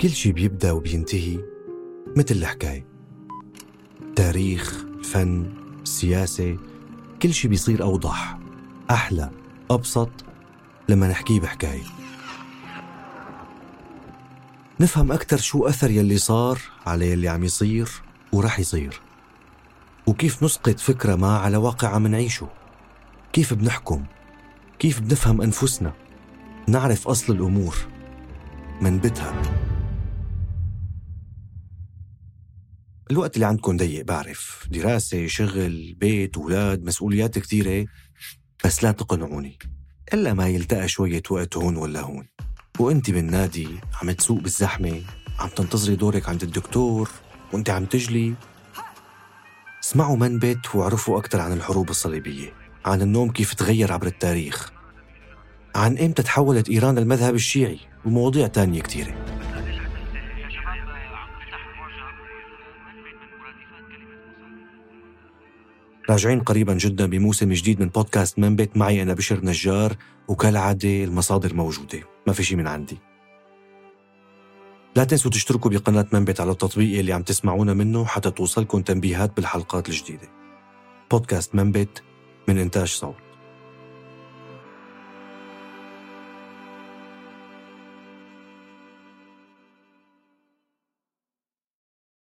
كل شي بيبدأ وبينتهي مثل الحكاية. تاريخ الفن السياسة كل شي بيصير أوضح أحلى أبسط لما نحكيه بحكاية. نفهم أكثر شو أثر يلي صار على يلي عم يصير ورح يصير. وكيف نسقط فكرة ما على واقع عم نعيشه. كيف بنحكم. كيف بنفهم أنفسنا. نعرف أصل الأمور. منبتها. الوقت اللي عندكم ضيق بعرف. دراسة شغل بيت أولاد مسؤوليات كثيرة بس لا تقنعوني. إلا ما يلتقى شوية وقت هون ولا هون. وإنت بالنادي عم تسوق بالزحمة عم تنتظري دورك عند الدكتور وإنت عم تجلي. اسمعوا منبت واعرفوا أكثر عن الحروب الصليبية عن النوم كيف تغير عبر التاريخ عن إمتى تحولت إيران للمذهب الشيعي ومواضيع تانية كثيرة راجعين قريبا جدا بموسم جديد من بودكاست منبت معي أنا بشر نجار وكالعادة المصادر موجودة. ما في شي من عندي. لا تنسوا تشتركوا بقناة منبت على التطبيق اللي عم تسمعونا منه حتى توصلكم تنبيهات بالحلقات الجديدة. بودكاست منبت من إنتاج صوت.